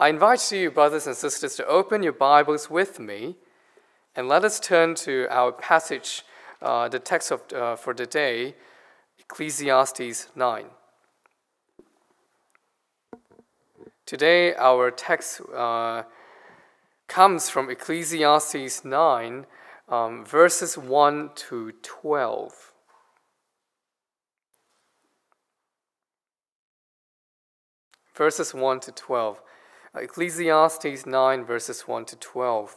I invite you, brothers and sisters, to open your Bibles with me and let us turn to our passage, uh, the text of, uh, for the day, Ecclesiastes 9. Today, our text uh, comes from Ecclesiastes 9, um, verses 1 to 12. Verses 1 to 12. Ecclesiastes 9, verses 1 to 12.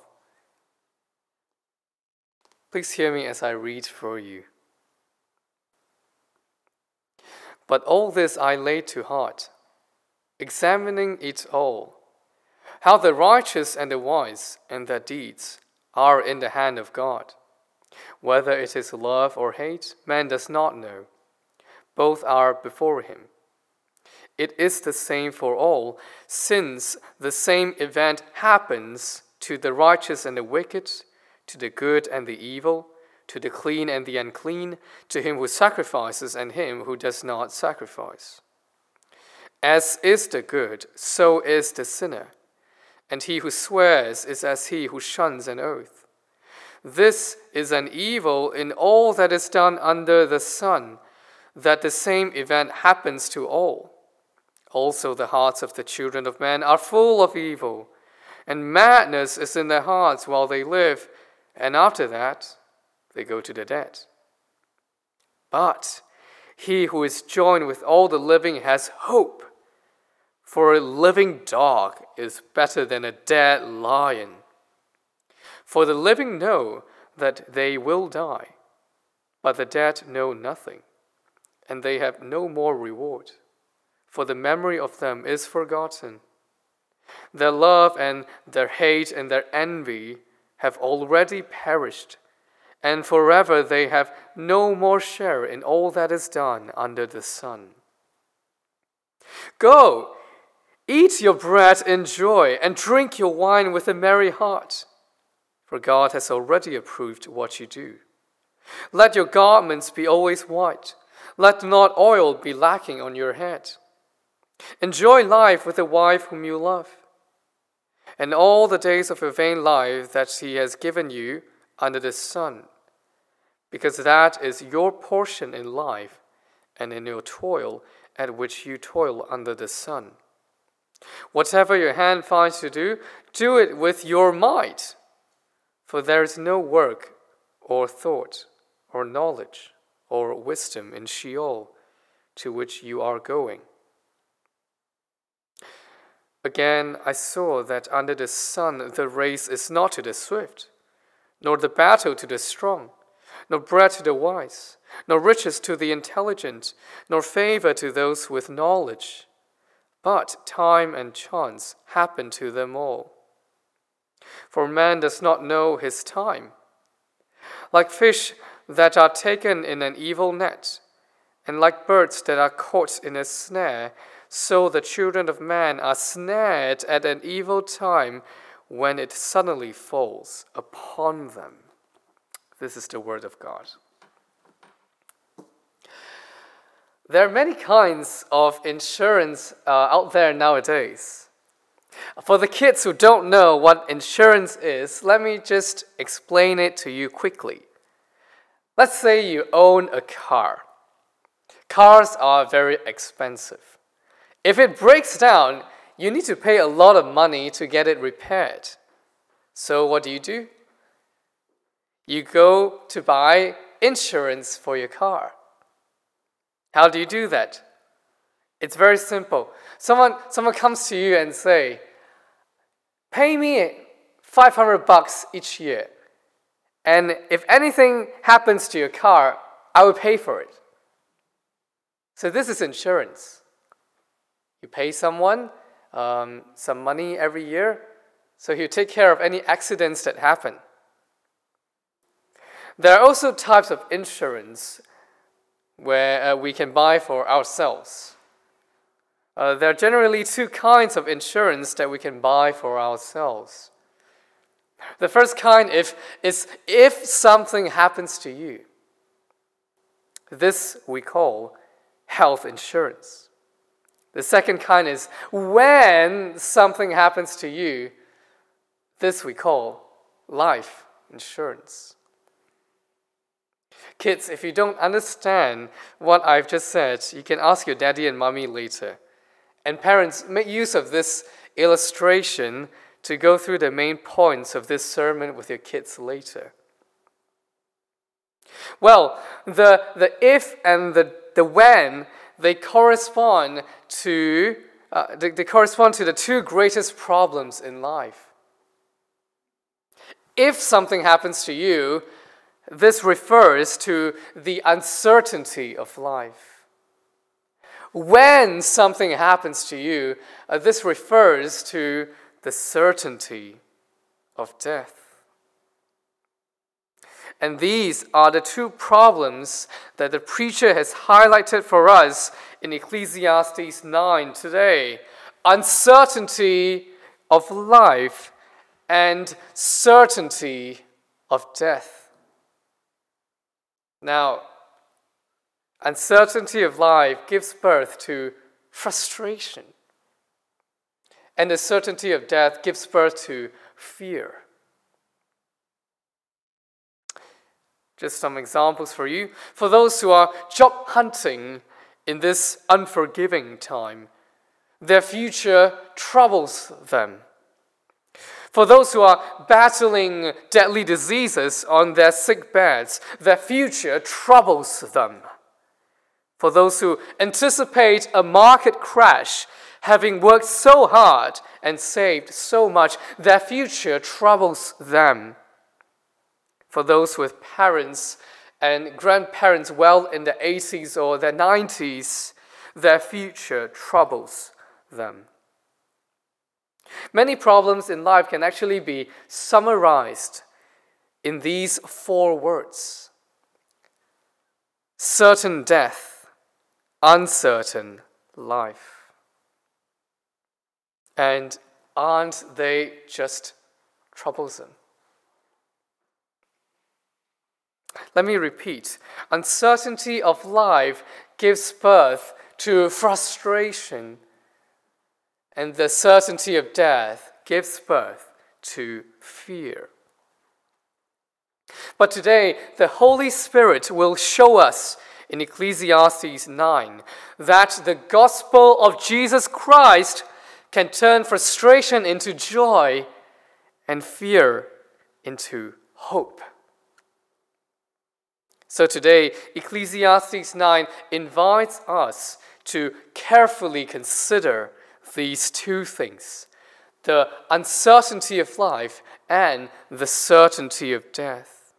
Please hear me as I read for you. But all this I laid to heart, examining it all, how the righteous and the wise and their deeds are in the hand of God. Whether it is love or hate, man does not know. Both are before him. It is the same for all, since the same event happens to the righteous and the wicked, to the good and the evil, to the clean and the unclean, to him who sacrifices and him who does not sacrifice. As is the good, so is the sinner, and he who swears is as he who shuns an oath. This is an evil in all that is done under the sun, that the same event happens to all. Also, the hearts of the children of men are full of evil, and madness is in their hearts while they live, and after that, they go to the dead. But he who is joined with all the living has hope, for a living dog is better than a dead lion. For the living know that they will die, but the dead know nothing, and they have no more reward for the memory of them is forgotten. Their love and their hate and their envy have already perished, and forever they have no more share in all that is done under the sun. Go, eat your bread in joy, and drink your wine with a merry heart, for God has already approved what you do. Let your garments be always white, let not oil be lacking on your head Enjoy life with the wife whom you love, and all the days of your vain life that He has given you under the sun, because that is your portion in life and in your toil at which you toil under the sun. Whatever your hand finds to do, do it with your might, for there is no work or thought or knowledge or wisdom in Sheol to which you are going. Again, I saw that under the sun the race is not to the swift, nor the battle to the strong, nor bread to the wise, nor riches to the intelligent, nor favor to those with knowledge. But time and chance happen to them all. For man does not know his time. Like fish that are taken in an evil net, and like birds that are caught in a snare, so the children of man are snared at an evil time when it suddenly falls upon them. This is the word of God. There are many kinds of insurance uh, out there nowadays. For the kids who don't know what insurance is, let me just explain it to you quickly. Let's say you own a car. Cars are very expensive. If it breaks down, you need to pay a lot of money to get it repaired. So, what do you do? You go to buy insurance for your car. How do you do that? It's very simple. Someone, someone comes to you and say, pay me 500 bucks each year. And if anything happens to your car, I will pay for it. So this is insurance. You pay someone um, some money every year, so you take care of any accidents that happen. There are also types of insurance where uh, we can buy for ourselves. Uh, there are generally two kinds of insurance that we can buy for ourselves. The first kind if, is if something happens to you. This we call health insurance. The second kind is when something happens to you, this we call life insurance. Kids, if you don't understand what I've just said, you can ask your daddy and mommy later. And parents, make use of this illustration to go through the main points of this sermon with your kids later. Well, the, the if and the, the when, they correspond to uh, they, they correspond to the two greatest problems in life. If something happens to you, this refers to the uncertainty of life. When something happens to you, uh, this refers to the certainty of death. And these are the two problems that the preacher has highlighted for us in Ecclesiastes 9 today uncertainty of life and certainty of death. Now, uncertainty of life gives birth to frustration, and the certainty of death gives birth to fear. Just some examples for you. For those who are job hunting in this unforgiving time, their future troubles them. For those who are battling deadly diseases on their sick beds, their future troubles them. For those who anticipate a market crash, having worked so hard and saved so much, their future troubles them. For those with parents and grandparents well in their 80s or their 90s, their future troubles them. Many problems in life can actually be summarized in these four words certain death, uncertain life. And aren't they just troublesome? Let me repeat uncertainty of life gives birth to frustration and the certainty of death gives birth to fear. But today, the Holy Spirit will show us in Ecclesiastes 9 that the gospel of Jesus Christ can turn frustration into joy and fear into hope. So today, Ecclesiastes 9 invites us to carefully consider these two things the uncertainty of life and the certainty of death.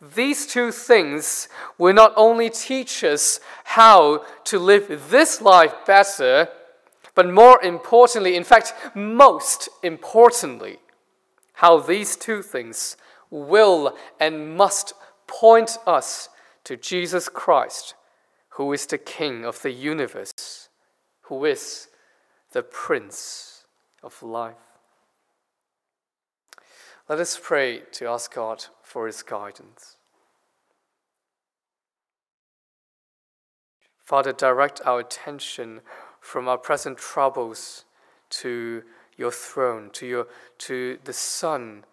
These two things will not only teach us how to live this life better, but more importantly, in fact, most importantly, how these two things will and must point us to Jesus Christ, who is the King of the universe, who is the Prince of Life. Let us pray to ask God for His guidance. Father, direct our attention from our present troubles to your throne, to, your, to the Son,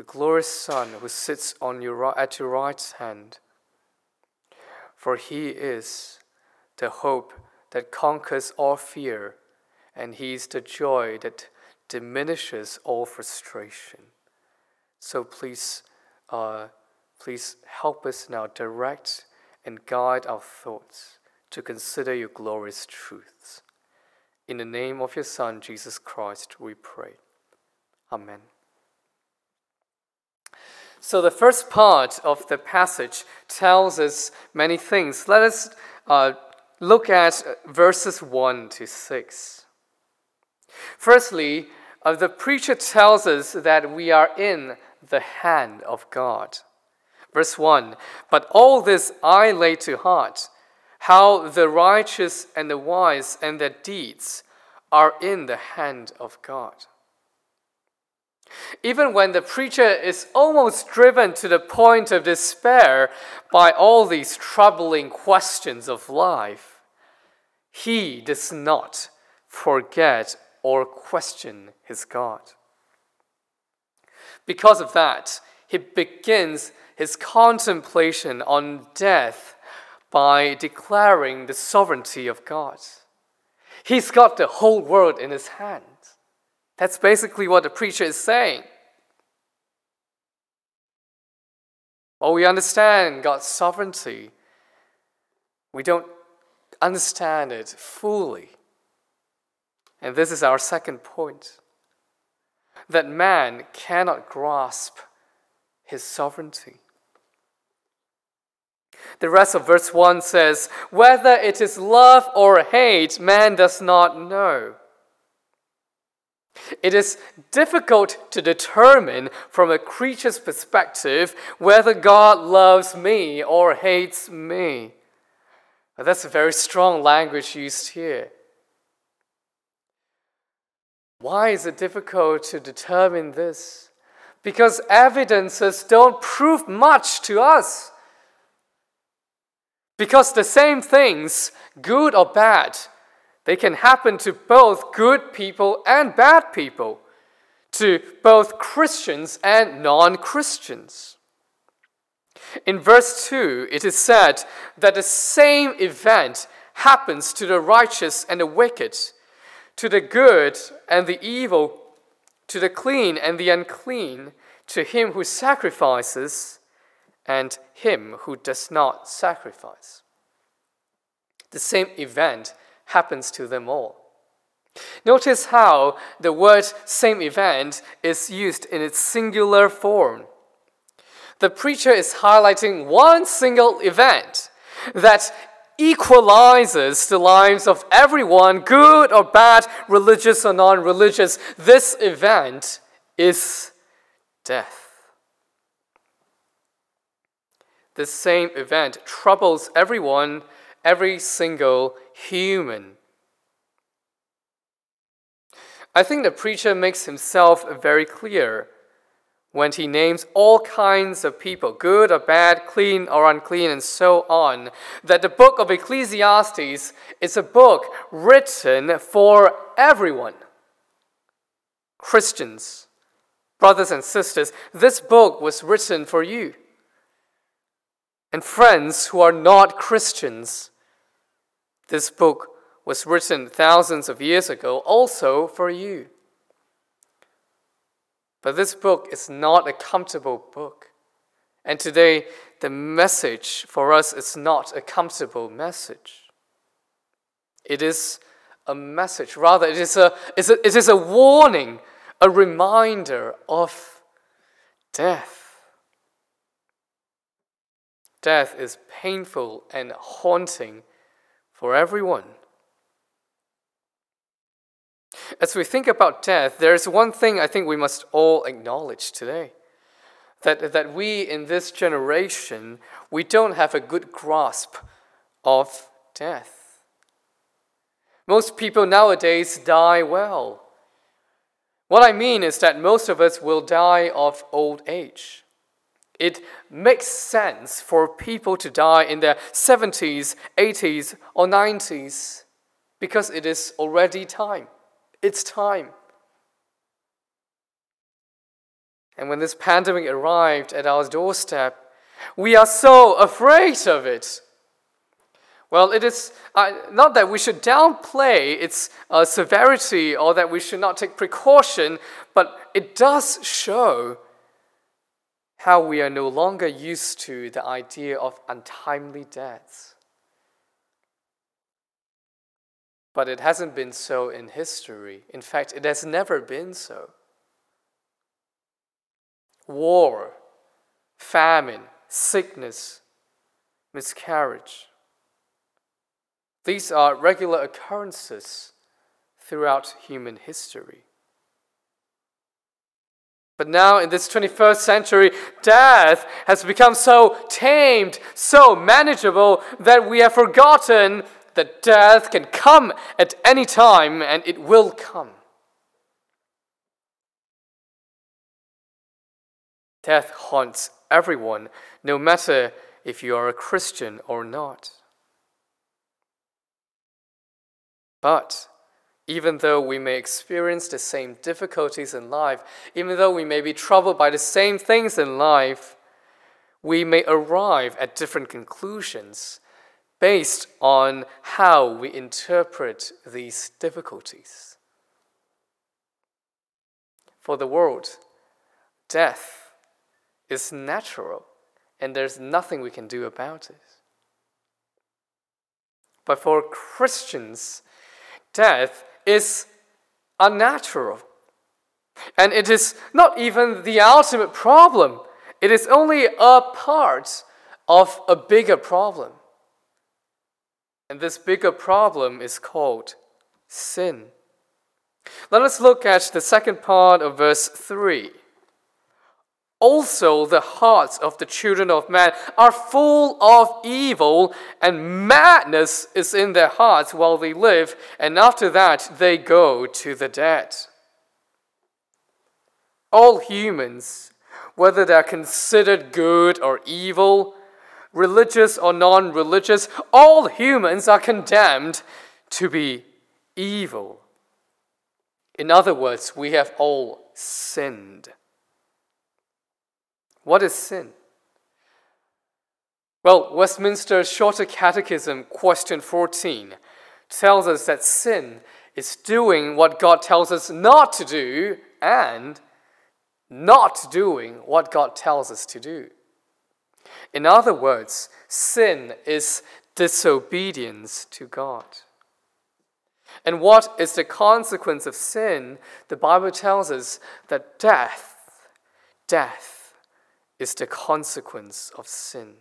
the glorious Son who sits on your, at your right hand. For he is the hope that conquers all fear and He's the joy that diminishes all frustration. So please, uh, please help us now direct and guide our thoughts to consider your glorious truths. In the name of your Son, Jesus Christ, we pray. Amen. So, the first part of the passage tells us many things. Let us uh, look at verses 1 to 6. Firstly, uh, the preacher tells us that we are in the hand of God. Verse 1 But all this I lay to heart, how the righteous and the wise and their deeds are in the hand of God. Even when the preacher is almost driven to the point of despair by all these troubling questions of life, he does not forget or question his God. Because of that, he begins his contemplation on death by declaring the sovereignty of God. He's got the whole world in his hand. That's basically what the preacher is saying. While we understand God's sovereignty, we don't understand it fully. And this is our second point that man cannot grasp his sovereignty. The rest of verse 1 says, Whether it is love or hate, man does not know. It is difficult to determine from a creature's perspective whether God loves me or hates me. That's a very strong language used here. Why is it difficult to determine this? Because evidences don't prove much to us. Because the same things, good or bad, they can happen to both good people and bad people, to both Christians and non Christians. In verse 2, it is said that the same event happens to the righteous and the wicked, to the good and the evil, to the clean and the unclean, to him who sacrifices and him who does not sacrifice. The same event happens to them all. Notice how the word same event is used in its singular form. The preacher is highlighting one single event that equalizes the lives of everyone, good or bad, religious or non religious. This event is death. The same event troubles everyone, every single human. I think the preacher makes himself very clear when he names all kinds of people, good or bad, clean or unclean, and so on, that the book of Ecclesiastes is a book written for everyone. Christians, brothers and sisters, this book was written for you. And friends who are not Christians, this book was written thousands of years ago also for you. But this book is not a comfortable book. And today, the message for us is not a comfortable message. It is a message, rather, it is a, it is a, it is a warning, a reminder of death. Death is painful and haunting for everyone. As we think about death, there's one thing I think we must all acknowledge today. That, that we in this generation, we don't have a good grasp of death. Most people nowadays die well. What I mean is that most of us will die of old age. It makes sense for people to die in their 70s, 80s, or 90s because it is already time. It's time. And when this pandemic arrived at our doorstep, we are so afraid of it. Well, it is uh, not that we should downplay its uh, severity or that we should not take precaution, but it does show how we are no longer used to the idea of untimely deaths. But it hasn't been so in history. In fact, it has never been so. War, famine, sickness, miscarriage. These are regular occurrences throughout human history. But now, in this 21st century, death has become so tamed, so manageable, that we have forgotten that death can come at any time and it will come. Death haunts everyone, no matter if you are a Christian or not. But even though we may experience the same difficulties in life, even though we may be troubled by the same things in life, we may arrive at different conclusions based on how we interpret these difficulties. For the world, death is natural and there's nothing we can do about it. But for Christians, death is unnatural. And it is not even the ultimate problem, it is only a part of a bigger problem. And this bigger problem is called sin. Let us look at the second part of verse 3. Also, the hearts of the children of man are full of evil, and madness is in their hearts while they live, and after that they go to the dead. All humans, whether they're considered good or evil, religious or non religious, all humans are condemned to be evil. In other words, we have all sinned. What is sin? Well, Westminster's Shorter Catechism, question 14, tells us that sin is doing what God tells us not to do and not doing what God tells us to do. In other words, sin is disobedience to God. And what is the consequence of sin? The Bible tells us that death, death, is the consequence of sin.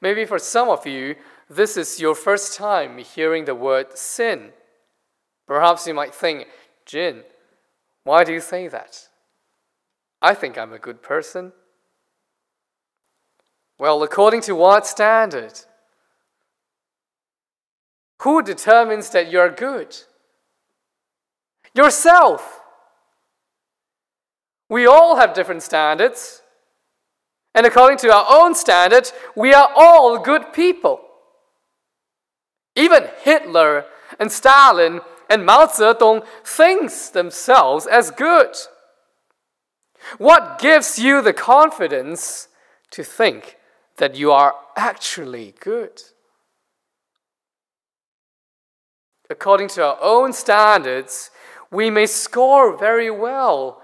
Maybe for some of you, this is your first time hearing the word sin. Perhaps you might think, Jin, why do you say that? I think I'm a good person. Well, according to what standard? Who determines that you're good? Yourself. We all have different standards. And according to our own standard, we are all good people. Even Hitler and Stalin and Mao Zedong thinks themselves as good. What gives you the confidence to think that you are actually good? According to our own standards, we may score very well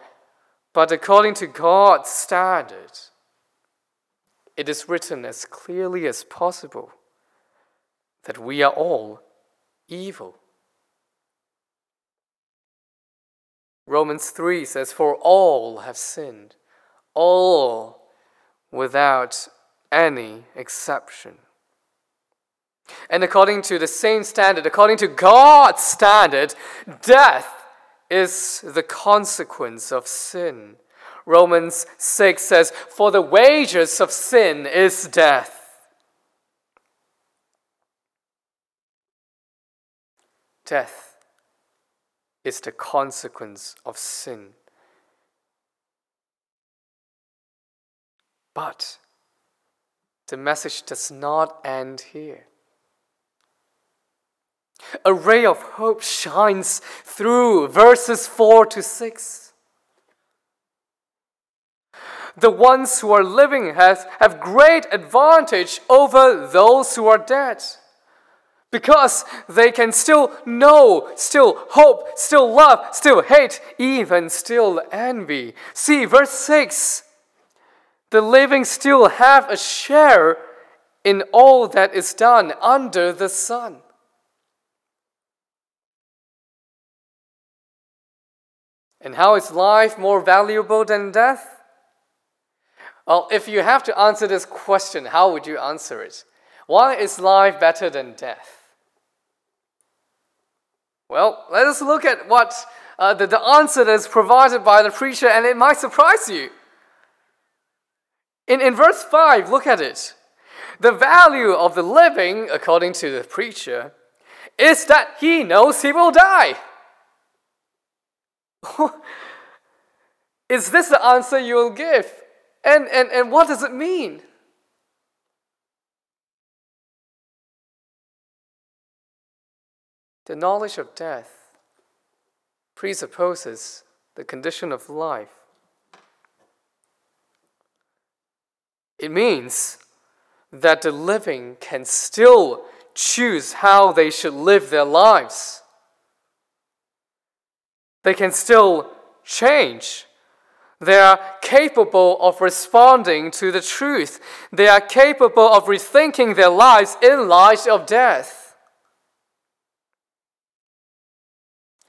but according to God's standard, it is written as clearly as possible that we are all evil. Romans 3 says, For all have sinned, all without any exception. And according to the same standard, according to God's standard, death is the consequence of sin. Romans 6 says, For the wages of sin is death. Death is the consequence of sin. But the message does not end here. A ray of hope shines through verses 4 to 6. The ones who are living has, have great advantage over those who are dead because they can still know, still hope, still love, still hate, even still envy. See, verse 6 the living still have a share in all that is done under the sun. And how is life more valuable than death? Well, if you have to answer this question, how would you answer it? Why is life better than death? Well, let us look at what uh, the, the answer that is provided by the preacher, and it might surprise you. In, in verse 5, look at it. The value of the living, according to the preacher, is that he knows he will die. Is this the answer you will give? And, and, and what does it mean? The knowledge of death presupposes the condition of life. It means that the living can still choose how they should live their lives. They can still change. They are capable of responding to the truth. They are capable of rethinking their lives in light of death.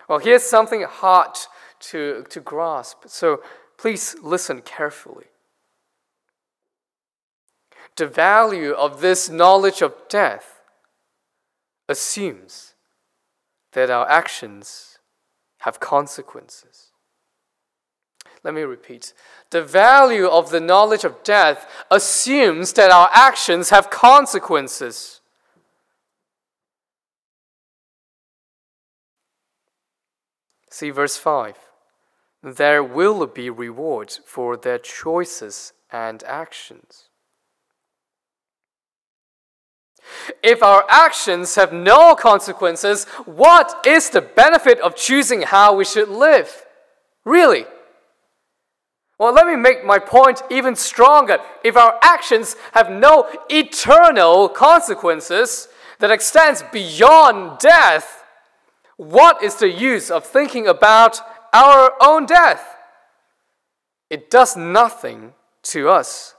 Well, here's something hard to, to grasp, so please listen carefully. The value of this knowledge of death assumes that our actions have consequences. Let me repeat. The value of the knowledge of death assumes that our actions have consequences. See verse 5. There will be reward for their choices and actions. If our actions have no consequences, what is the benefit of choosing how we should live? Really? Well, let me make my point even stronger. If our actions have no eternal consequences that extends beyond death, what is the use of thinking about our own death? It does nothing to us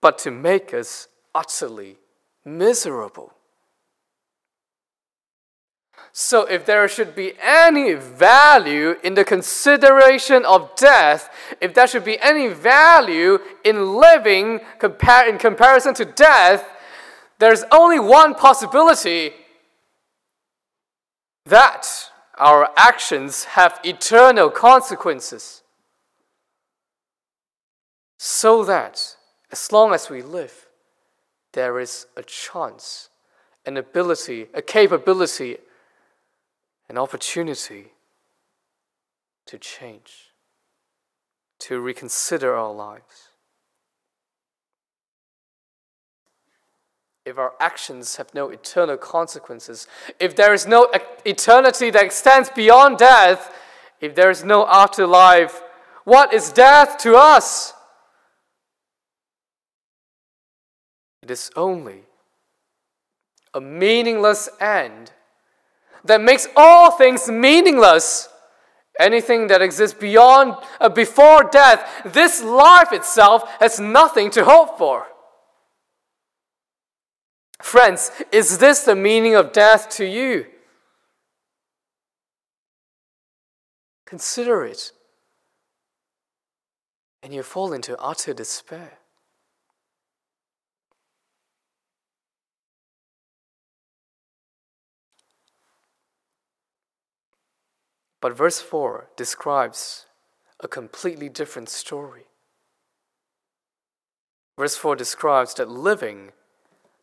but to make us utterly miserable. So, if there should be any value in the consideration of death, if there should be any value in living compar- in comparison to death, there's only one possibility that our actions have eternal consequences. So that as long as we live, there is a chance, an ability, a capability, an opportunity to change, to reconsider our lives. If our actions have no eternal consequences, if there is no eternity that extends beyond death, if there is no afterlife, what is death to us? It is only a meaningless end that makes all things meaningless. Anything that exists beyond, uh, before death, this life itself has nothing to hope for. Friends, is this the meaning of death to you? Consider it, and you fall into utter despair. But verse 4 describes a completely different story. Verse 4 describes that living,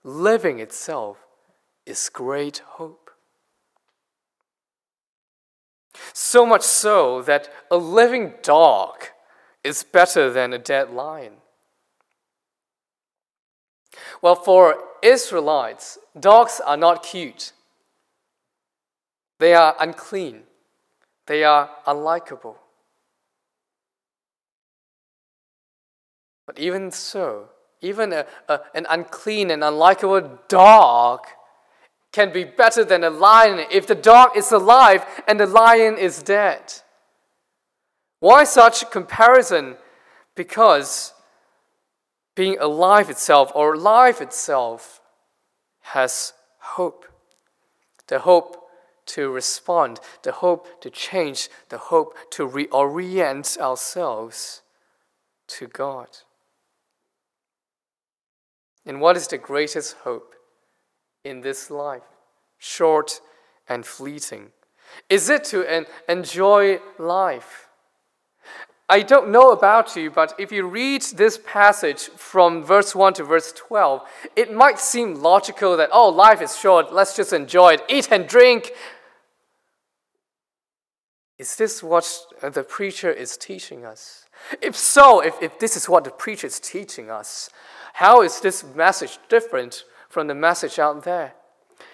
living itself, is great hope. So much so that a living dog is better than a dead lion. Well, for Israelites, dogs are not cute, they are unclean. They are unlikable. But even so, even a, a, an unclean and unlikable dog can be better than a lion if the dog is alive and the lion is dead. Why such comparison? Because being alive itself or life itself has hope. The hope to respond, the hope to change, the hope to reorient ourselves to God. And what is the greatest hope in this life? Short and fleeting. Is it to en- enjoy life? I don't know about you, but if you read this passage from verse 1 to verse 12, it might seem logical that, oh, life is short, let's just enjoy it, eat and drink, is this what the preacher is teaching us? If so, if, if this is what the preacher is teaching us, how is this message different from the message out there?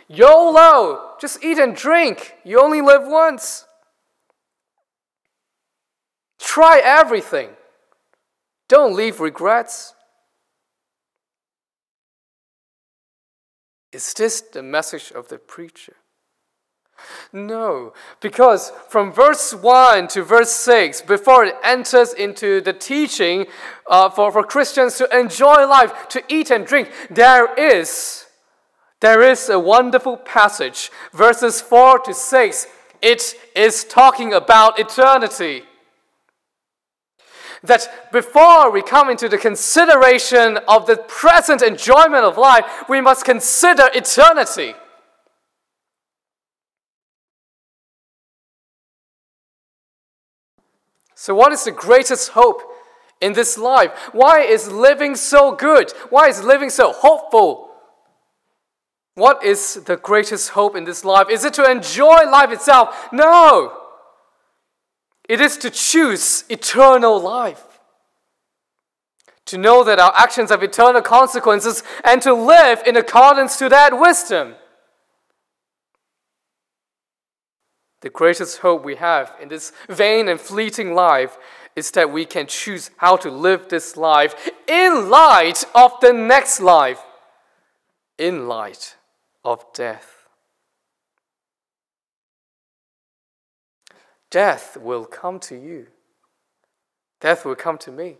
YOLO! Just eat and drink. You only live once. Try everything. Don't leave regrets. Is this the message of the preacher? No, because from verse 1 to verse 6, before it enters into the teaching uh, for, for Christians to enjoy life, to eat and drink, there is, there is a wonderful passage. Verses 4 to 6, it is talking about eternity. That before we come into the consideration of the present enjoyment of life, we must consider eternity. So, what is the greatest hope in this life? Why is living so good? Why is living so hopeful? What is the greatest hope in this life? Is it to enjoy life itself? No! It is to choose eternal life. To know that our actions have eternal consequences and to live in accordance to that wisdom. The greatest hope we have in this vain and fleeting life is that we can choose how to live this life in light of the next life, in light of death. Death will come to you, death will come to me.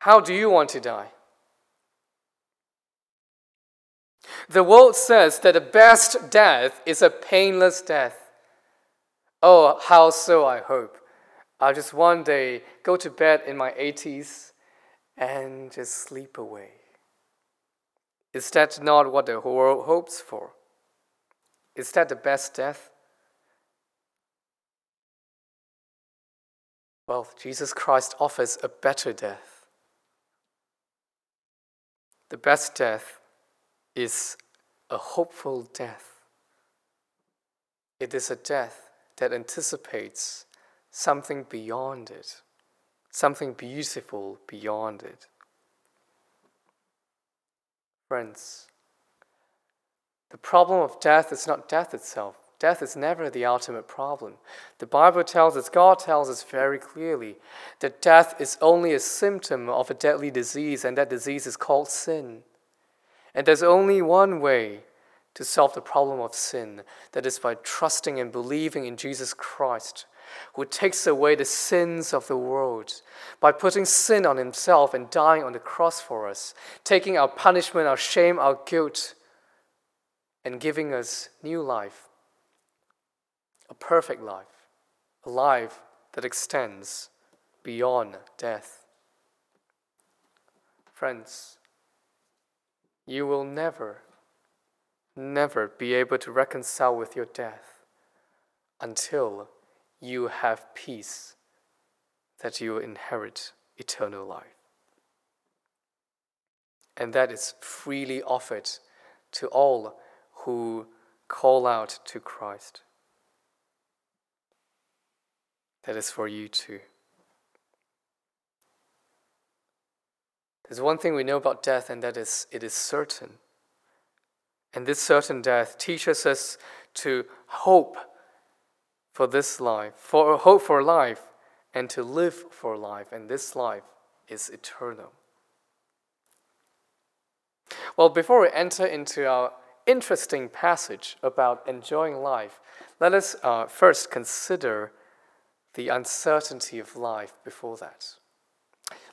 How do you want to die? The world says that the best death is a painless death. Oh, how so, I hope. I'll just one day go to bed in my 80s and just sleep away. Is that not what the world hopes for? Is that the best death? Well, Jesus Christ offers a better death. The best death is a hopeful death. It is a death that anticipates something beyond it, something beautiful beyond it. Friends, the problem of death is not death itself. Death is never the ultimate problem. The Bible tells us, God tells us very clearly, that death is only a symptom of a deadly disease, and that disease is called sin. And there's only one way to solve the problem of sin that is by trusting and believing in Jesus Christ, who takes away the sins of the world by putting sin on himself and dying on the cross for us, taking our punishment, our shame, our guilt, and giving us new life, a perfect life, a life that extends beyond death. Friends, you will never, never be able to reconcile with your death until you have peace that you inherit eternal life. And that is freely offered to all who call out to Christ. That is for you too. There's one thing we know about death, and that is it is certain. And this certain death teaches us to hope for this life, for hope for life, and to live for life. And this life is eternal. Well, before we enter into our interesting passage about enjoying life, let us uh, first consider the uncertainty of life before that.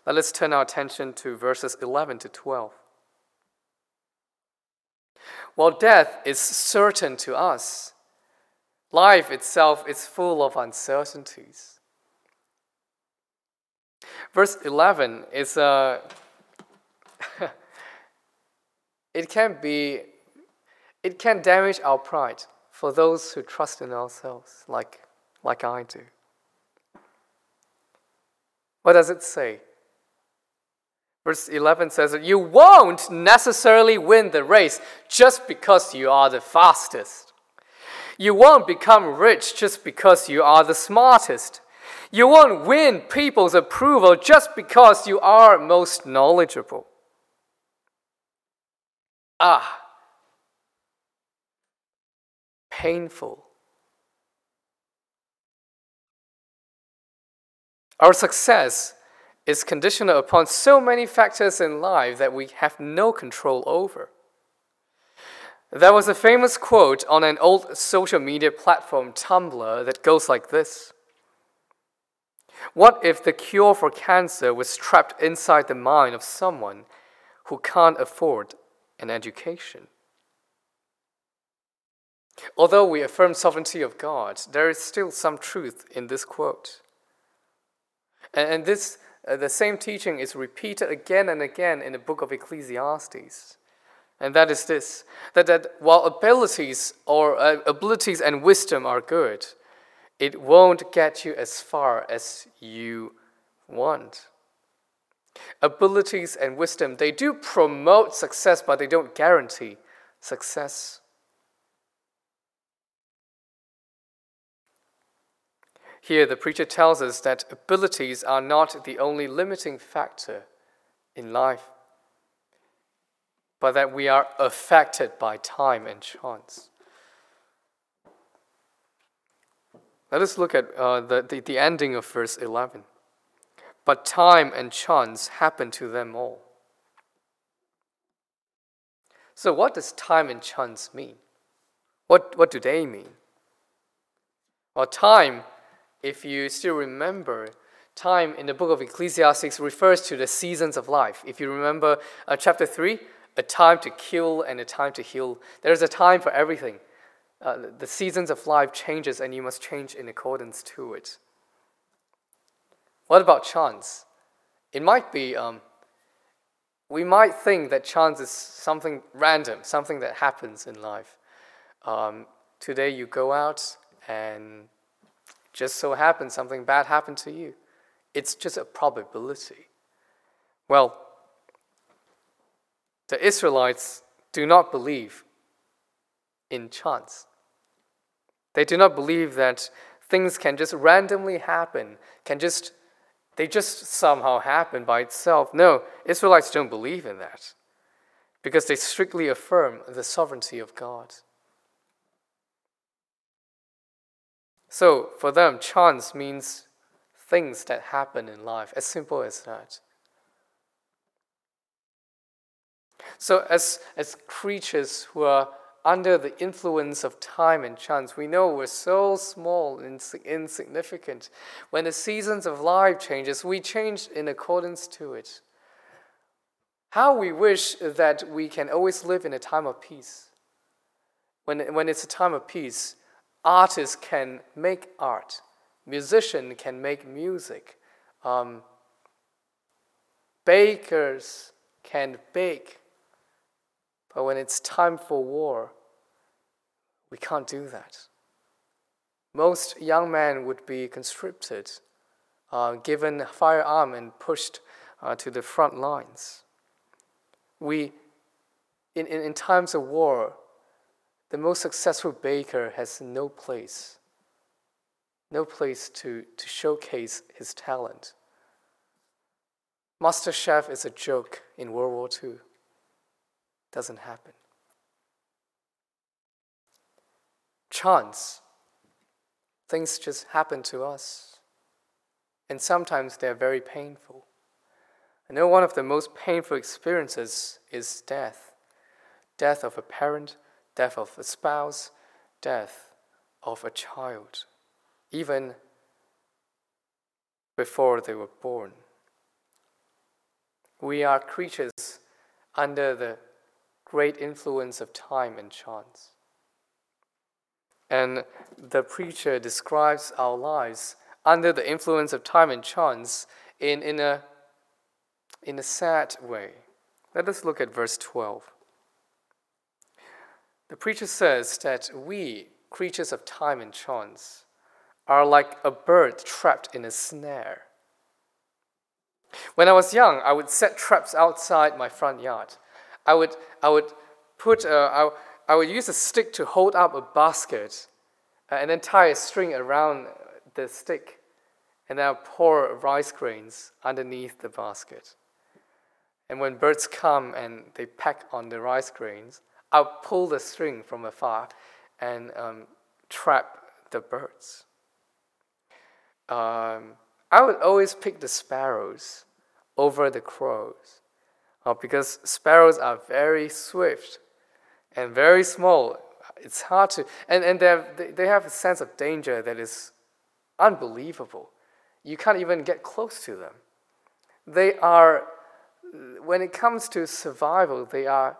Let us turn our attention to verses 11 to 12. While death is certain to us, life itself is full of uncertainties. Verse 11 is a. Uh, it can be. It can damage our pride for those who trust in ourselves, like, like I do. What does it say? Verse 11 says that you won't necessarily win the race just because you are the fastest. You won't become rich just because you are the smartest. You won't win people's approval just because you are most knowledgeable. Ah, painful. Our success is conditional upon so many factors in life that we have no control over. There was a famous quote on an old social media platform, Tumblr, that goes like this What if the cure for cancer was trapped inside the mind of someone who can't afford an education? Although we affirm sovereignty of God, there is still some truth in this quote. And, and this uh, the same teaching is repeated again and again in the book of Ecclesiastes. And that is this that, that while abilities or uh, abilities and wisdom are good, it won't get you as far as you want. Abilities and wisdom, they do promote success, but they don't guarantee success. Here, the preacher tells us that abilities are not the only limiting factor in life, but that we are affected by time and chance. Let us look at uh, the, the, the ending of verse 11. But time and chance happen to them all. So, what does time and chance mean? What, what do they mean? Well, time if you still remember, time in the book of Ecclesiastes refers to the seasons of life. If you remember uh, chapter 3, a time to kill and a time to heal. There's a time for everything. Uh, the seasons of life changes and you must change in accordance to it. What about chance? It might be, um, we might think that chance is something random, something that happens in life. Um, today you go out and just so happens something bad happened to you. It's just a probability. Well, the Israelites do not believe in chance. They do not believe that things can just randomly happen, can just they just somehow happen by itself. No, Israelites don't believe in that because they strictly affirm the sovereignty of God. So for them, chance means things that happen in life, as simple as that. So, as, as creatures who are under the influence of time and chance, we know we're so small and insignificant. When the seasons of life changes, we change in accordance to it. How we wish that we can always live in a time of peace. When, when it's a time of peace, artists can make art, musicians can make music, um, bakers can bake. But when it's time for war, we can't do that. Most young men would be conscripted, uh, given a firearm, and pushed uh, to the front lines. We, in, in, in times of war, the most successful baker has no place, no place to, to showcase his talent. Master Chef is a joke in World War II. Doesn't happen. Chance. Things just happen to us. And sometimes they're very painful. I know one of the most painful experiences is death death of a parent, death of a spouse, death of a child, even before they were born. We are creatures under the great influence of time and chance. And the preacher describes our lives under the influence of time and chance in, in, a, in a sad way. Let us look at verse 12. The preacher says that we, creatures of time and chance, are like a bird trapped in a snare. When I was young, I would set traps outside my front yard. I would, I would put, a, I, I would use a stick to hold up a basket uh, and then tie a string around the stick. And then I pour rice grains underneath the basket. And when birds come and they peck on the rice grains, I'll pull the string from afar and um, trap the birds. Um, I would always pick the sparrows over the crows uh, because sparrows are very swift and very small. It's hard to, and, and they have, they have a sense of danger that is unbelievable. You can't even get close to them. They are, when it comes to survival, they are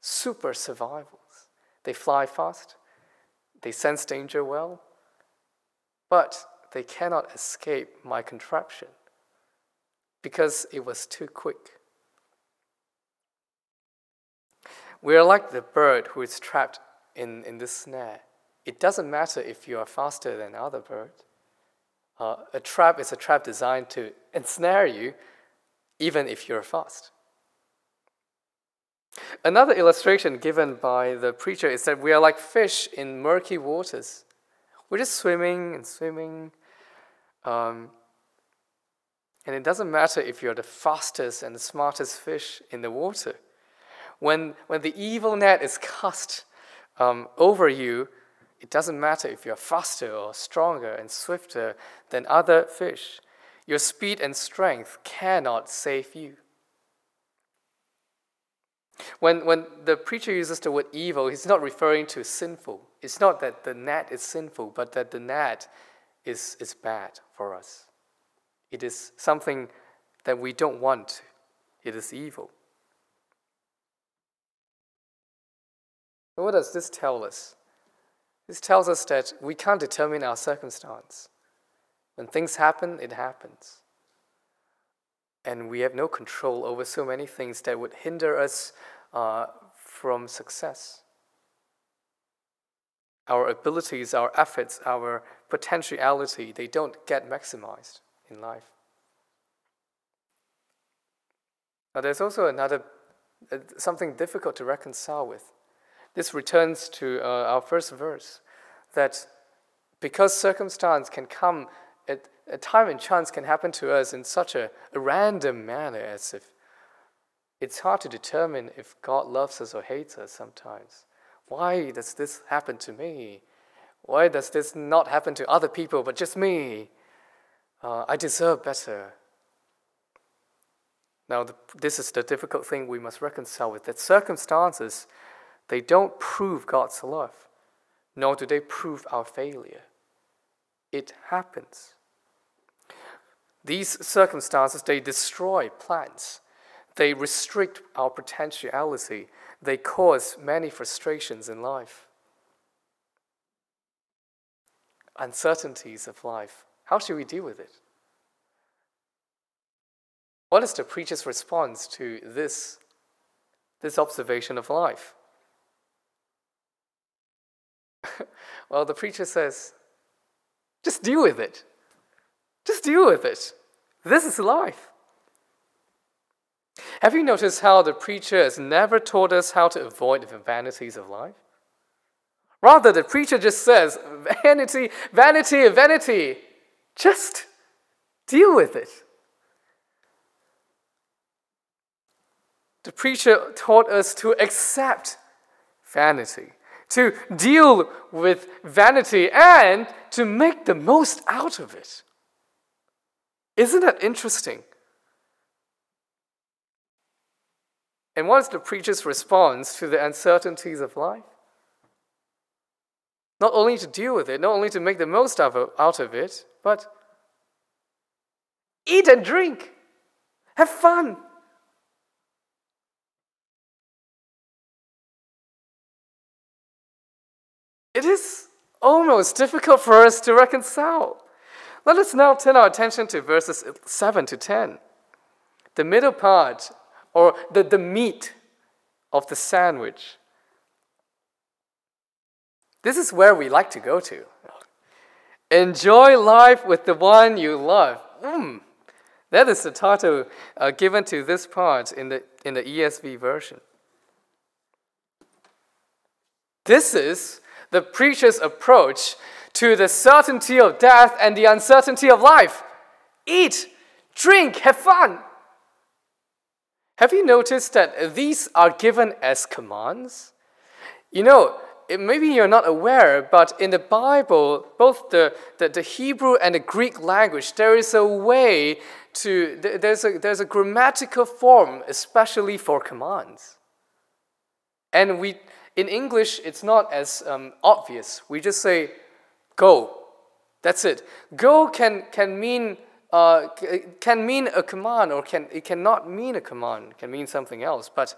super survivals. They fly fast, they sense danger well, but they cannot escape my contraption because it was too quick. We are like the bird who is trapped in, in this snare. It doesn't matter if you are faster than other birds. Uh, a trap is a trap designed to ensnare you, even if you're fast. Another illustration given by the preacher is that we are like fish in murky waters. We're just swimming and swimming. Um, and it doesn't matter if you're the fastest and the smartest fish in the water. When, when the evil net is cast um, over you, it doesn't matter if you're faster or stronger and swifter than other fish. Your speed and strength cannot save you. When, when the preacher uses the word evil, he's not referring to sinful. It's not that the net is sinful, but that the net is, is bad for us. It is something that we don't want, it is evil. what does this tell us? This tells us that we can't determine our circumstance. When things happen, it happens. And we have no control over so many things that would hinder us uh, from success. Our abilities, our efforts, our potentiality, they don't get maximized in life. Now, there's also another, uh, something difficult to reconcile with. This returns to uh, our first verse that because circumstance can come at time and chance can happen to us in such a, a random manner as if it's hard to determine if God loves us or hates us sometimes. Why does this happen to me? Why does this not happen to other people but just me? Uh, I deserve better. Now, the, this is the difficult thing we must reconcile with that circumstances they don't prove God's love, nor do they prove our failure. It happens. These circumstances, they destroy plans. They restrict our potentiality. They cause many frustrations in life. Uncertainties of life. How should we deal with it? What is the preacher's response to this, this observation of life? well, the preacher says, just deal with it. Just deal with it. This is life. Have you noticed how the preacher has never taught us how to avoid the vanities of life? Rather, the preacher just says, vanity, vanity, vanity. Just deal with it. The preacher taught us to accept vanity to deal with vanity and to make the most out of it. Isn't that interesting? And what is the preacher's response to the uncertainties of life? Not only to deal with it, not only to make the most out of it, but eat and drink, have fun. It is almost difficult for us to reconcile. Let us now turn our attention to verses 7 to 10. The middle part, or the, the meat of the sandwich. This is where we like to go to. Enjoy life with the one you love. Mm. That is the title uh, given to this part in the, in the ESV version. This is the preacher's approach to the certainty of death and the uncertainty of life. Eat, drink, have fun. Have you noticed that these are given as commands? You know, maybe you're not aware, but in the Bible, both the, the, the, Hebrew and the Greek language, there is a way to, there's a, there's a grammatical form, especially for commands. And we, in English, it's not as um, obvious. We just say, go. That's it. Go can, can mean uh, can mean a command or can, it cannot mean a command, it can mean something else. But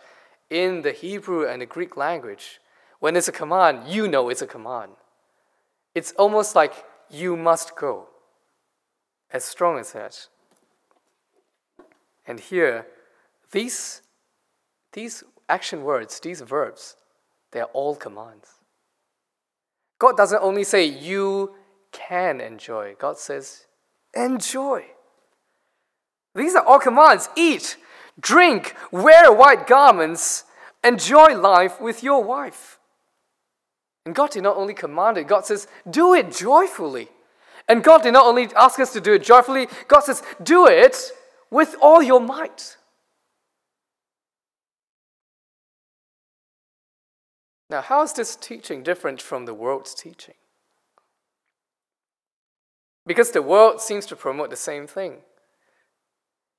in the Hebrew and the Greek language, when it's a command, you know it's a command. It's almost like you must go. As strong as that. And here, these, these action words, these verbs, they're all commands. God doesn't only say you can enjoy, God says enjoy. These are all commands eat, drink, wear white garments, enjoy life with your wife. And God did not only command it, God says, do it joyfully. And God did not only ask us to do it joyfully, God says, do it with all your might. Now, how is this teaching different from the world's teaching? Because the world seems to promote the same thing.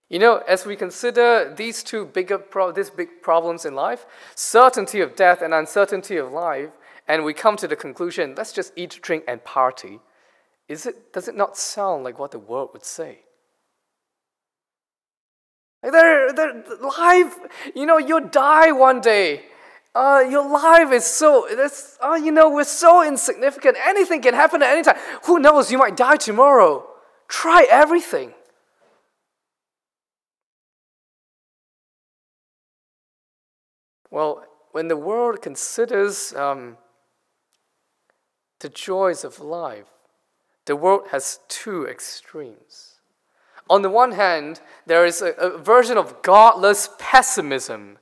You know, as we consider these two bigger pro- these big problems in life, certainty of death and uncertainty of life, and we come to the conclusion, let's just eat, drink, and party, is it, does it not sound like what the world would say? Like They're, they're, life, you know, you'll die one day. Uh, your life is so, that's, uh, you know, we're so insignificant. Anything can happen at any time. Who knows, you might die tomorrow. Try everything. Well, when the world considers um, the joys of life, the world has two extremes. On the one hand, there is a, a version of godless pessimism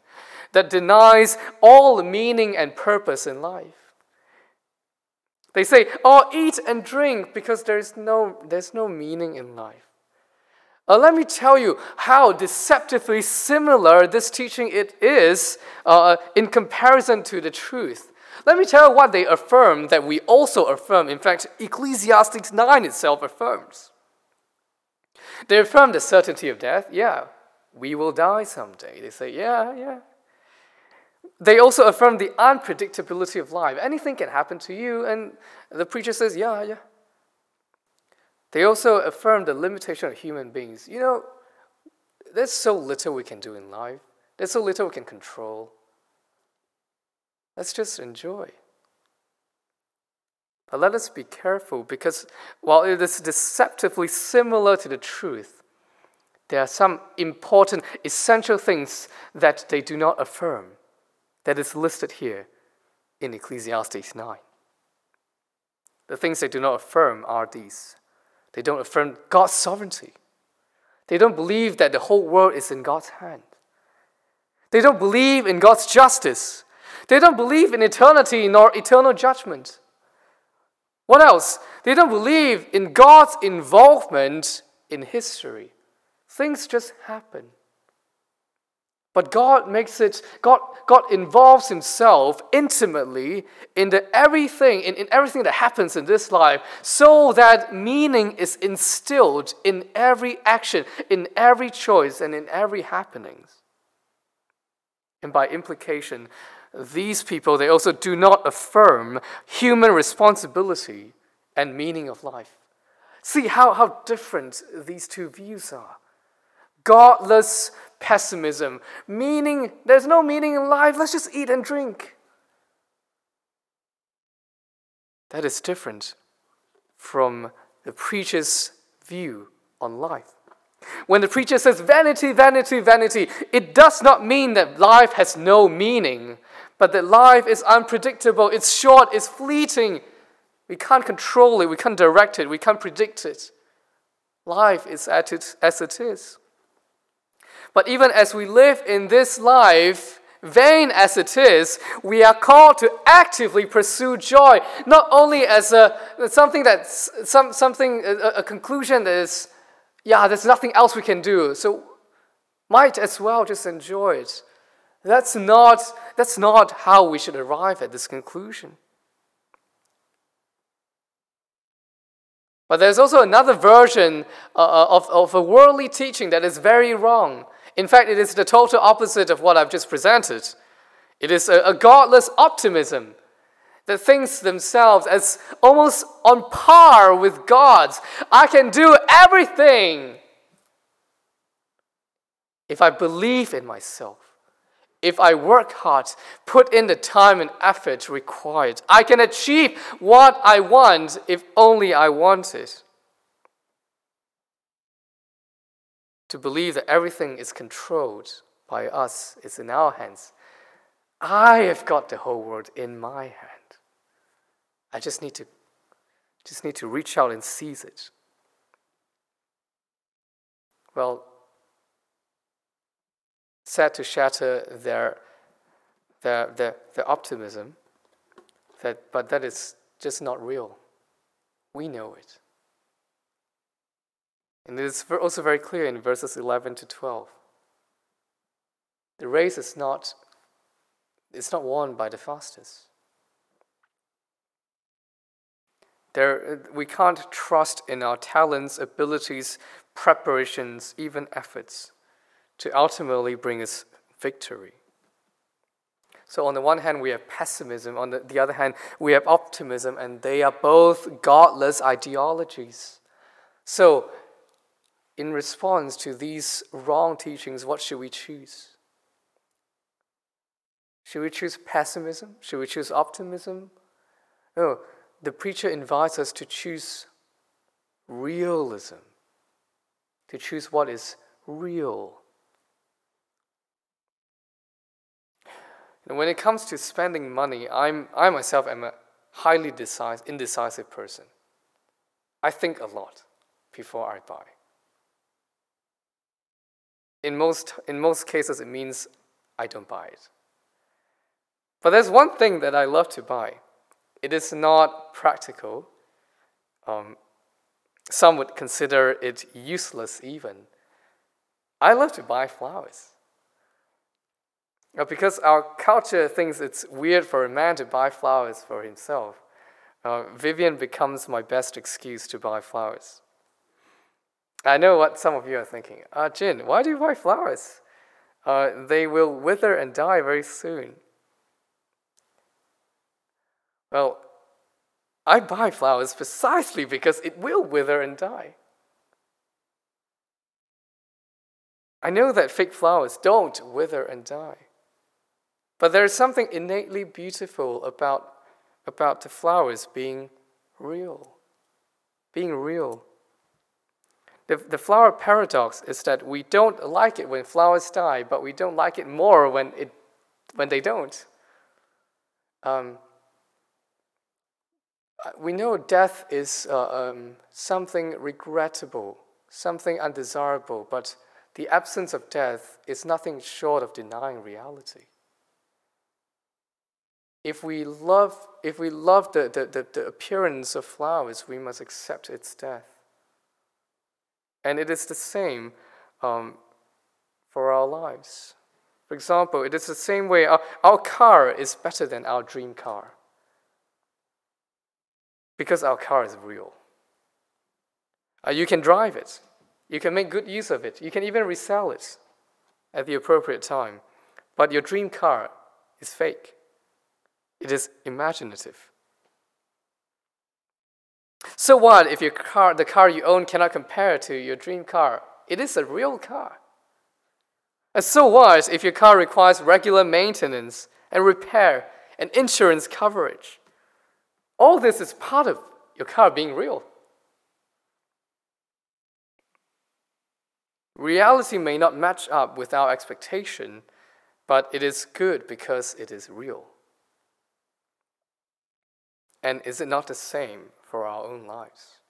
that denies all meaning and purpose in life. They say, oh, eat and drink because there's no, there's no meaning in life. Uh, let me tell you how deceptively similar this teaching it is uh, in comparison to the truth. Let me tell you what they affirm that we also affirm. In fact, Ecclesiastes 9 itself affirms. They affirm the certainty of death. Yeah, we will die someday. They say, yeah, yeah. They also affirm the unpredictability of life. Anything can happen to you, and the preacher says, yeah, yeah. They also affirm the limitation of human beings. You know, there's so little we can do in life, there's so little we can control. Let's just enjoy. But let us be careful because while it is deceptively similar to the truth, there are some important, essential things that they do not affirm that is listed here in Ecclesiastes 9. The things they do not affirm are these they don't affirm God's sovereignty, they don't believe that the whole world is in God's hand, they don't believe in God's justice, they don't believe in eternity nor eternal judgment. What else? They don't believe in God's involvement in history. Things just happen. But God makes it, God, God involves himself intimately in the everything, in, in everything that happens in this life, so that meaning is instilled in every action, in every choice, and in every happenings. And by implication, these people, they also do not affirm human responsibility and meaning of life. See how, how different these two views are. Godless pessimism, meaning there's no meaning in life, let's just eat and drink. That is different from the preacher's view on life. When the preacher says vanity, vanity, vanity, it does not mean that life has no meaning, but that life is unpredictable, it's short, it's fleeting. We can't control it, we can't direct it, we can't predict it. Life is at it as it is. But even as we live in this life, vain as it is, we are called to actively pursue joy, not only as a something that's some, something a, a conclusion that is, yeah, there's nothing else we can do, so might as well just enjoy it. That's not that's not how we should arrive at this conclusion. But there's also another version uh, uh of, of a worldly teaching that is very wrong. In fact, it is the total opposite of what I've just presented. It is a, a godless optimism that thinks themselves as almost on par with God's. I can do everything if I believe in myself. If I work hard, put in the time and effort required, I can achieve what I want if only I want it. To believe that everything is controlled by us is in our hands. I have got the whole world in my hand. I just need to just need to reach out and seize it. Well, sad to shatter their, their, their, their optimism, that, but that is just not real. We know it. And it is also very clear in verses 11 to 12. The race is not, it's not won by the fastest. There, we can't trust in our talents, abilities, preparations, even efforts to ultimately bring us victory. So, on the one hand, we have pessimism, on the, the other hand, we have optimism, and they are both godless ideologies. So, in response to these wrong teachings, what should we choose? Should we choose pessimism? Should we choose optimism? No, the preacher invites us to choose realism, to choose what is real. And when it comes to spending money, I'm, I myself am a highly decisive, indecisive person. I think a lot before I buy. In most, in most cases, it means I don't buy it. But there's one thing that I love to buy it is not practical. Um, some would consider it useless, even. I love to buy flowers. Now, because our culture thinks it's weird for a man to buy flowers for himself, uh, Vivian becomes my best excuse to buy flowers. I know what some of you are thinking. Uh, Jin, why do you buy flowers? Uh, they will wither and die very soon. Well, I buy flowers precisely because it will wither and die. I know that fake flowers don't wither and die. But there is something innately beautiful about, about the flowers being real. Being real. The, the flower paradox is that we don't like it when flowers die, but we don't like it more when, it, when they don't. Um, we know death is uh, um, something regrettable, something undesirable, but the absence of death is nothing short of denying reality. If we love, if we love the, the, the, the appearance of flowers, we must accept its death. And it is the same um, for our lives. For example, it is the same way our, our car is better than our dream car because our car is real. Uh, you can drive it, you can make good use of it, you can even resell it at the appropriate time. But your dream car is fake, it is imaginative. So what if your car, the car you own cannot compare to your dream car? It is a real car. And so what if your car requires regular maintenance and repair and insurance coverage? All this is part of your car being real. Reality may not match up with our expectation, but it is good because it is real. And is it not the same for our own lives?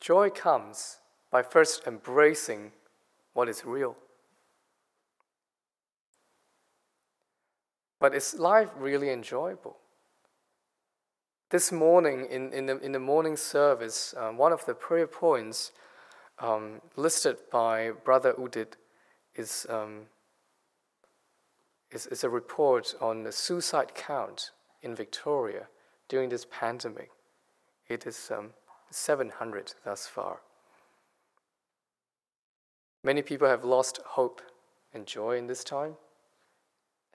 Joy comes by first embracing what is real. But is life really enjoyable? This morning, in, in, the, in the morning service, um, one of the prayer points um, listed by Brother Udit is, um, is, is a report on the suicide count in Victoria during this pandemic. It is um, 700 thus far. Many people have lost hope and joy in this time,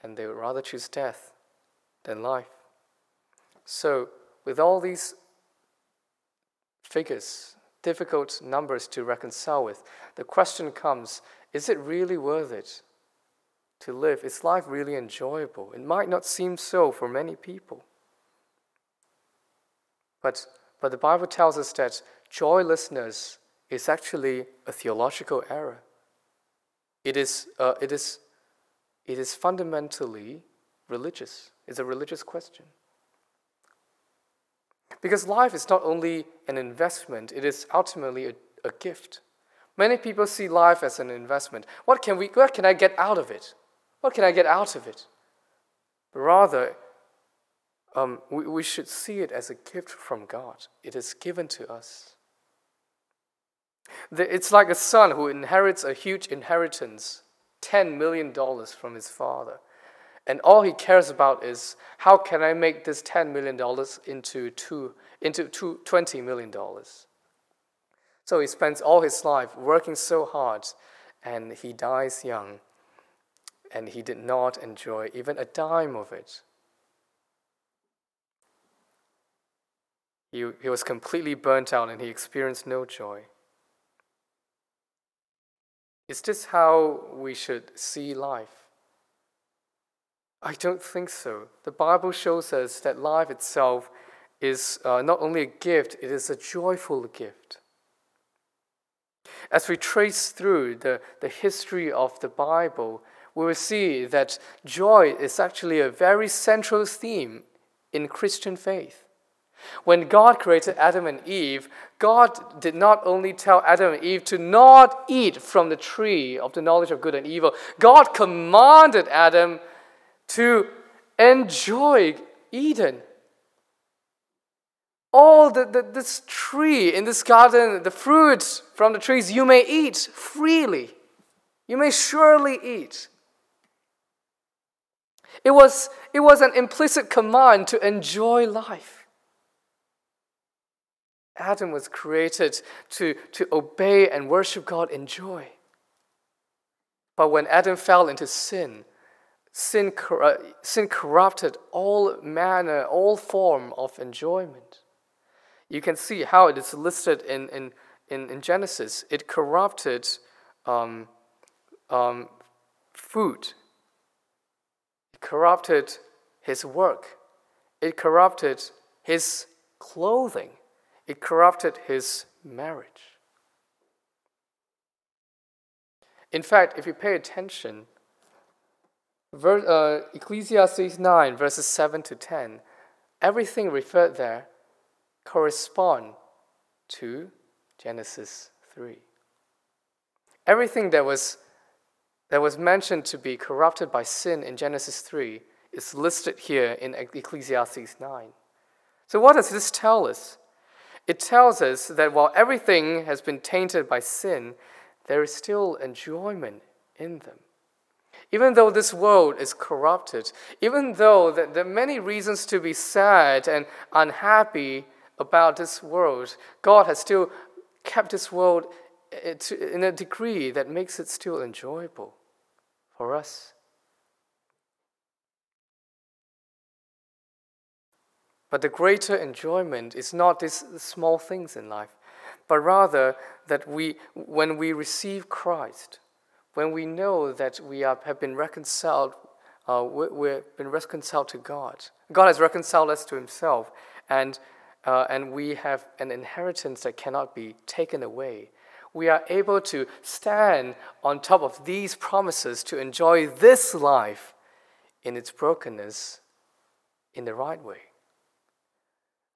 and they would rather choose death than life. So, with all these figures, difficult numbers to reconcile with, the question comes is it really worth it to live? Is life really enjoyable? It might not seem so for many people. But, but the Bible tells us that joylessness is actually a theological error. It is, uh, it is, it is fundamentally religious. It's a religious question. Because life is not only an investment, it is ultimately a, a gift. Many people see life as an investment. What can, we, what can I get out of it? What can I get out of it? Rather, um, we, we should see it as a gift from God. It is given to us. The, it's like a son who inherits a huge inheritance $10 million from his father. And all he cares about is how can I make this $10 million into, two, into two, $20 million? So he spends all his life working so hard, and he dies young, and he did not enjoy even a dime of it. He, he was completely burnt out and he experienced no joy. Is this how we should see life? I don't think so. The Bible shows us that life itself is uh, not only a gift, it is a joyful gift. As we trace through the, the history of the Bible, we will see that joy is actually a very central theme in Christian faith. When God created Adam and Eve, God did not only tell Adam and Eve to not eat from the tree of the knowledge of good and evil, God commanded Adam to enjoy Eden. All the, the, this tree in this garden, the fruits from the trees, you may eat freely. You may surely eat. It was, it was an implicit command to enjoy life. Adam was created to, to obey and worship God in joy. But when Adam fell into sin, sin, sin corrupted all manner, all form of enjoyment. You can see how it is listed in, in, in, in Genesis. It corrupted um, um, food, corrupted his work, it corrupted his clothing, it corrupted his marriage. In fact, if you pay attention, uh, Ecclesiastes 9, verses 7 to 10, everything referred there correspond to Genesis 3. Everything that was, that was mentioned to be corrupted by sin in Genesis 3 is listed here in Ecclesiastes 9. So, what does this tell us? It tells us that while everything has been tainted by sin, there is still enjoyment in them. Even though this world is corrupted, even though there are many reasons to be sad and unhappy about this world, God has still kept this world eh, in a degree that makes it still enjoyable for us. But the greater enjoyment is not these small things in life, but rather that we, when we receive Christ, when we know that we are, have been reconciled, uh, we, have been reconciled to God. God has reconciled us to Himself, and, uh, and we have an inheritance that cannot be taken away. We are able to stand on top of these promises to enjoy this life in its brokenness in the right way.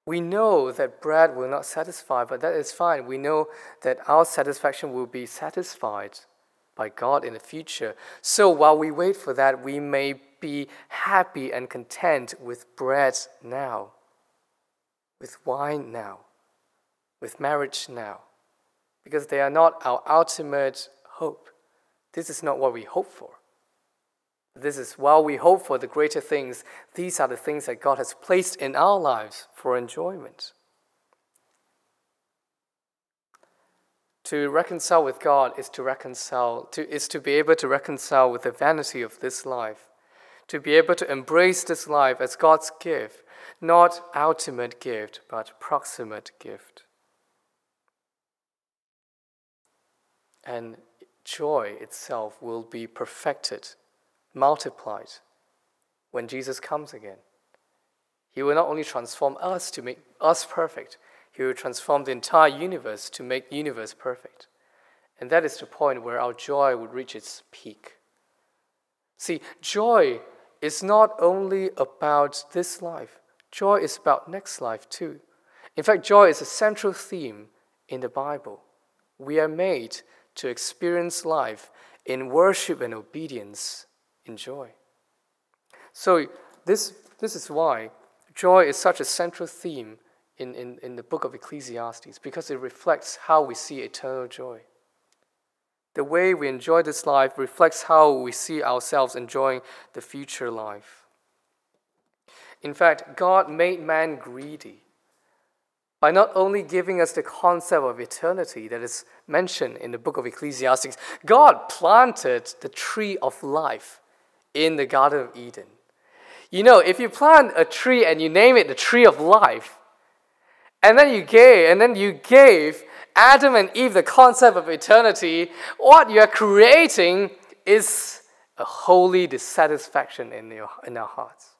We know that bread will not satisfy, but that is fine. We know that our satisfaction will be satisfied by God in the future. So while we wait for that, we may be happy and content with bread now, with wine now, with marriage now, because they are not our ultimate hope. This is not what we hope for. This is while we hope for the greater things, these are the things that God has placed in our lives for enjoyment. To reconcile with God is to reconcile, to, is to be able to reconcile with the vanity of this life, to be able to embrace this life as God's gift, not ultimate gift, but proximate gift. And joy itself will be perfected, multiplied when Jesus comes again. He will not only transform us to make us perfect, he will transform the entire universe to make the universe perfect. And that is the point where our joy would reach its peak. See, joy is not only about this life, joy is about next life too. In fact, joy is a central theme in the Bible. We are made to experience life in worship and obedience in joy. So, this, this is why joy is such a central theme in, in, in the book of Ecclesiastes, because it reflects how we see eternal joy. The way we enjoy this life reflects how we see ourselves enjoying the future life. In fact, God made man greedy by not only giving us the concept of eternity that is mentioned in the book of Ecclesiastes, God planted the tree of life in the Garden of Eden. You know, if you plant a tree and you name it the tree of life, and then you gave, and then you gave Adam and Eve the concept of eternity, what you are creating is a holy dissatisfaction in, your, in our hearts.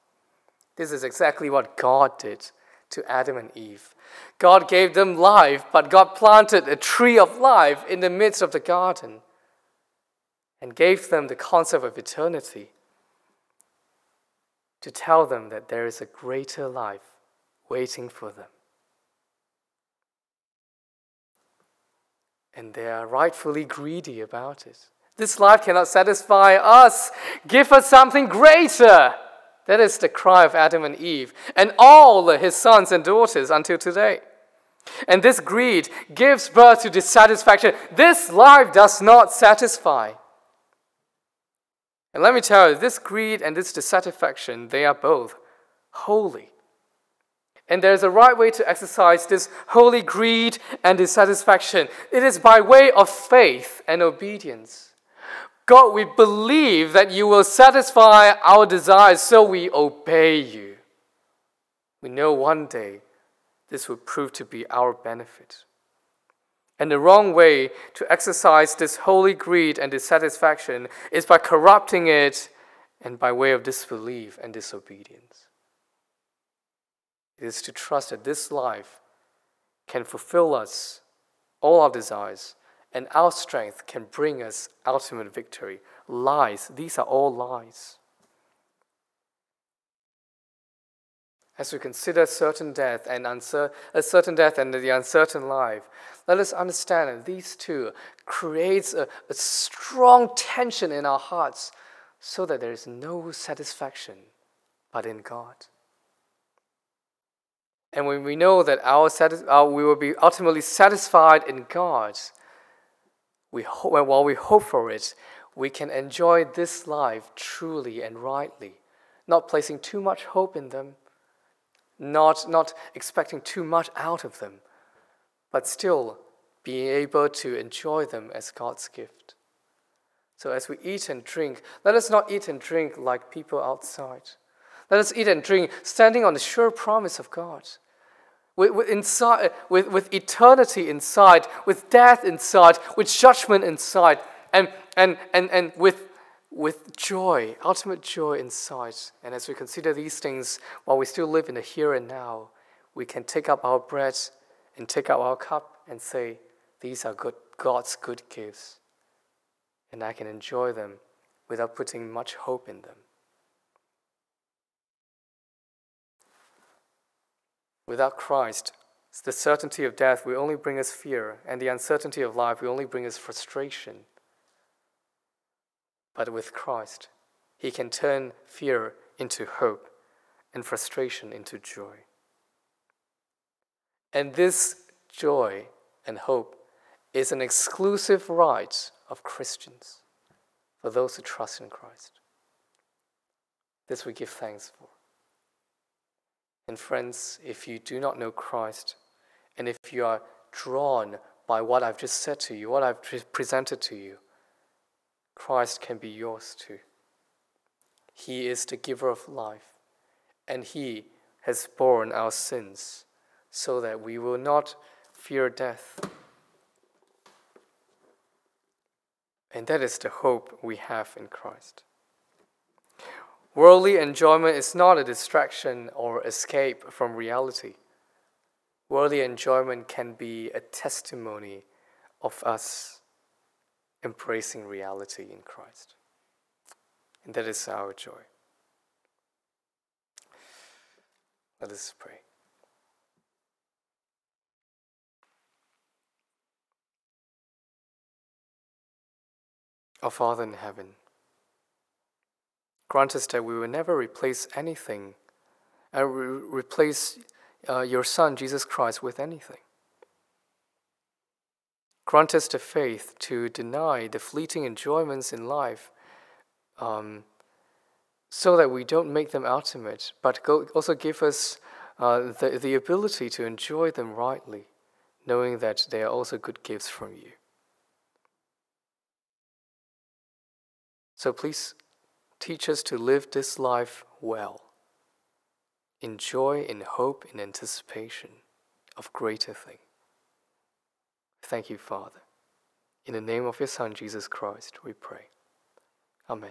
This is exactly what God did to Adam and Eve. God gave them life, but God planted a tree of life in the midst of the garden and gave them the concept of eternity to tell them that there is a greater life waiting for them. And they are rightfully greedy about it. This life cannot satisfy us. Give us something greater. That is the cry of Adam and Eve and all his sons and daughters until today. And this greed gives birth to dissatisfaction. This life does not satisfy. And let me tell you, this greed and this dissatisfaction, they are both holy. And there's a right way to exercise this holy greed and dissatisfaction. It is by way of faith and obedience. God, we believe that you will satisfy our desires, so we obey you. We know one day this will prove to be our benefit. And the wrong way to exercise this holy greed and dissatisfaction is by corrupting it and by way of disbelief and disobedience. It is to trust that this life can fulfill us, all our desires, and our strength can bring us ultimate victory. Lies, these are all lies. As we consider certain death and a certain death and the uncertain life, let us understand that these two creates a, a strong tension in our hearts so that there is no satisfaction but in God. And when we know that our, our, we will be ultimately satisfied in God, we ho- while we hope for it, we can enjoy this life truly and rightly, not placing too much hope in them, not, not expecting too much out of them, but still being able to enjoy them as God's gift. So, as we eat and drink, let us not eat and drink like people outside. Let us eat and drink standing on the sure promise of God with, with, inside, with, with eternity inside, with death inside, with judgment inside, and, and, and, and with, with joy, ultimate joy inside. And as we consider these things while we still live in the here and now, we can take up our bread and take up our cup and say, These are good, God's good gifts. And I can enjoy them without putting much hope in them. Without Christ, the certainty of death will only bring us fear, and the uncertainty of life will only bring us frustration. But with Christ, He can turn fear into hope and frustration into joy. And this joy and hope is an exclusive right of Christians for those who trust in Christ. This we give thanks for. And friends, if you do not know Christ, and if you are drawn by what I've just said to you, what I've presented to you, Christ can be yours too. He is the giver of life, and He has borne our sins so that we will not fear death. And that is the hope we have in Christ. Worldly enjoyment is not a distraction or escape from reality. Worldly enjoyment can be a testimony of us embracing reality in Christ. And that is our joy. Let us pray. Our Father in heaven, grant us that we will never replace anything, and uh, re- replace uh, your Son, Jesus Christ, with anything. Grant us the faith to deny the fleeting enjoyments in life um, so that we don't make them ultimate, but go, also give us uh, the, the ability to enjoy them rightly, knowing that they are also good gifts from you. So please teach us to live this life well, in joy, in hope, in anticipation of greater things. Thank you, Father. In the name of your Son, Jesus Christ, we pray. Amen.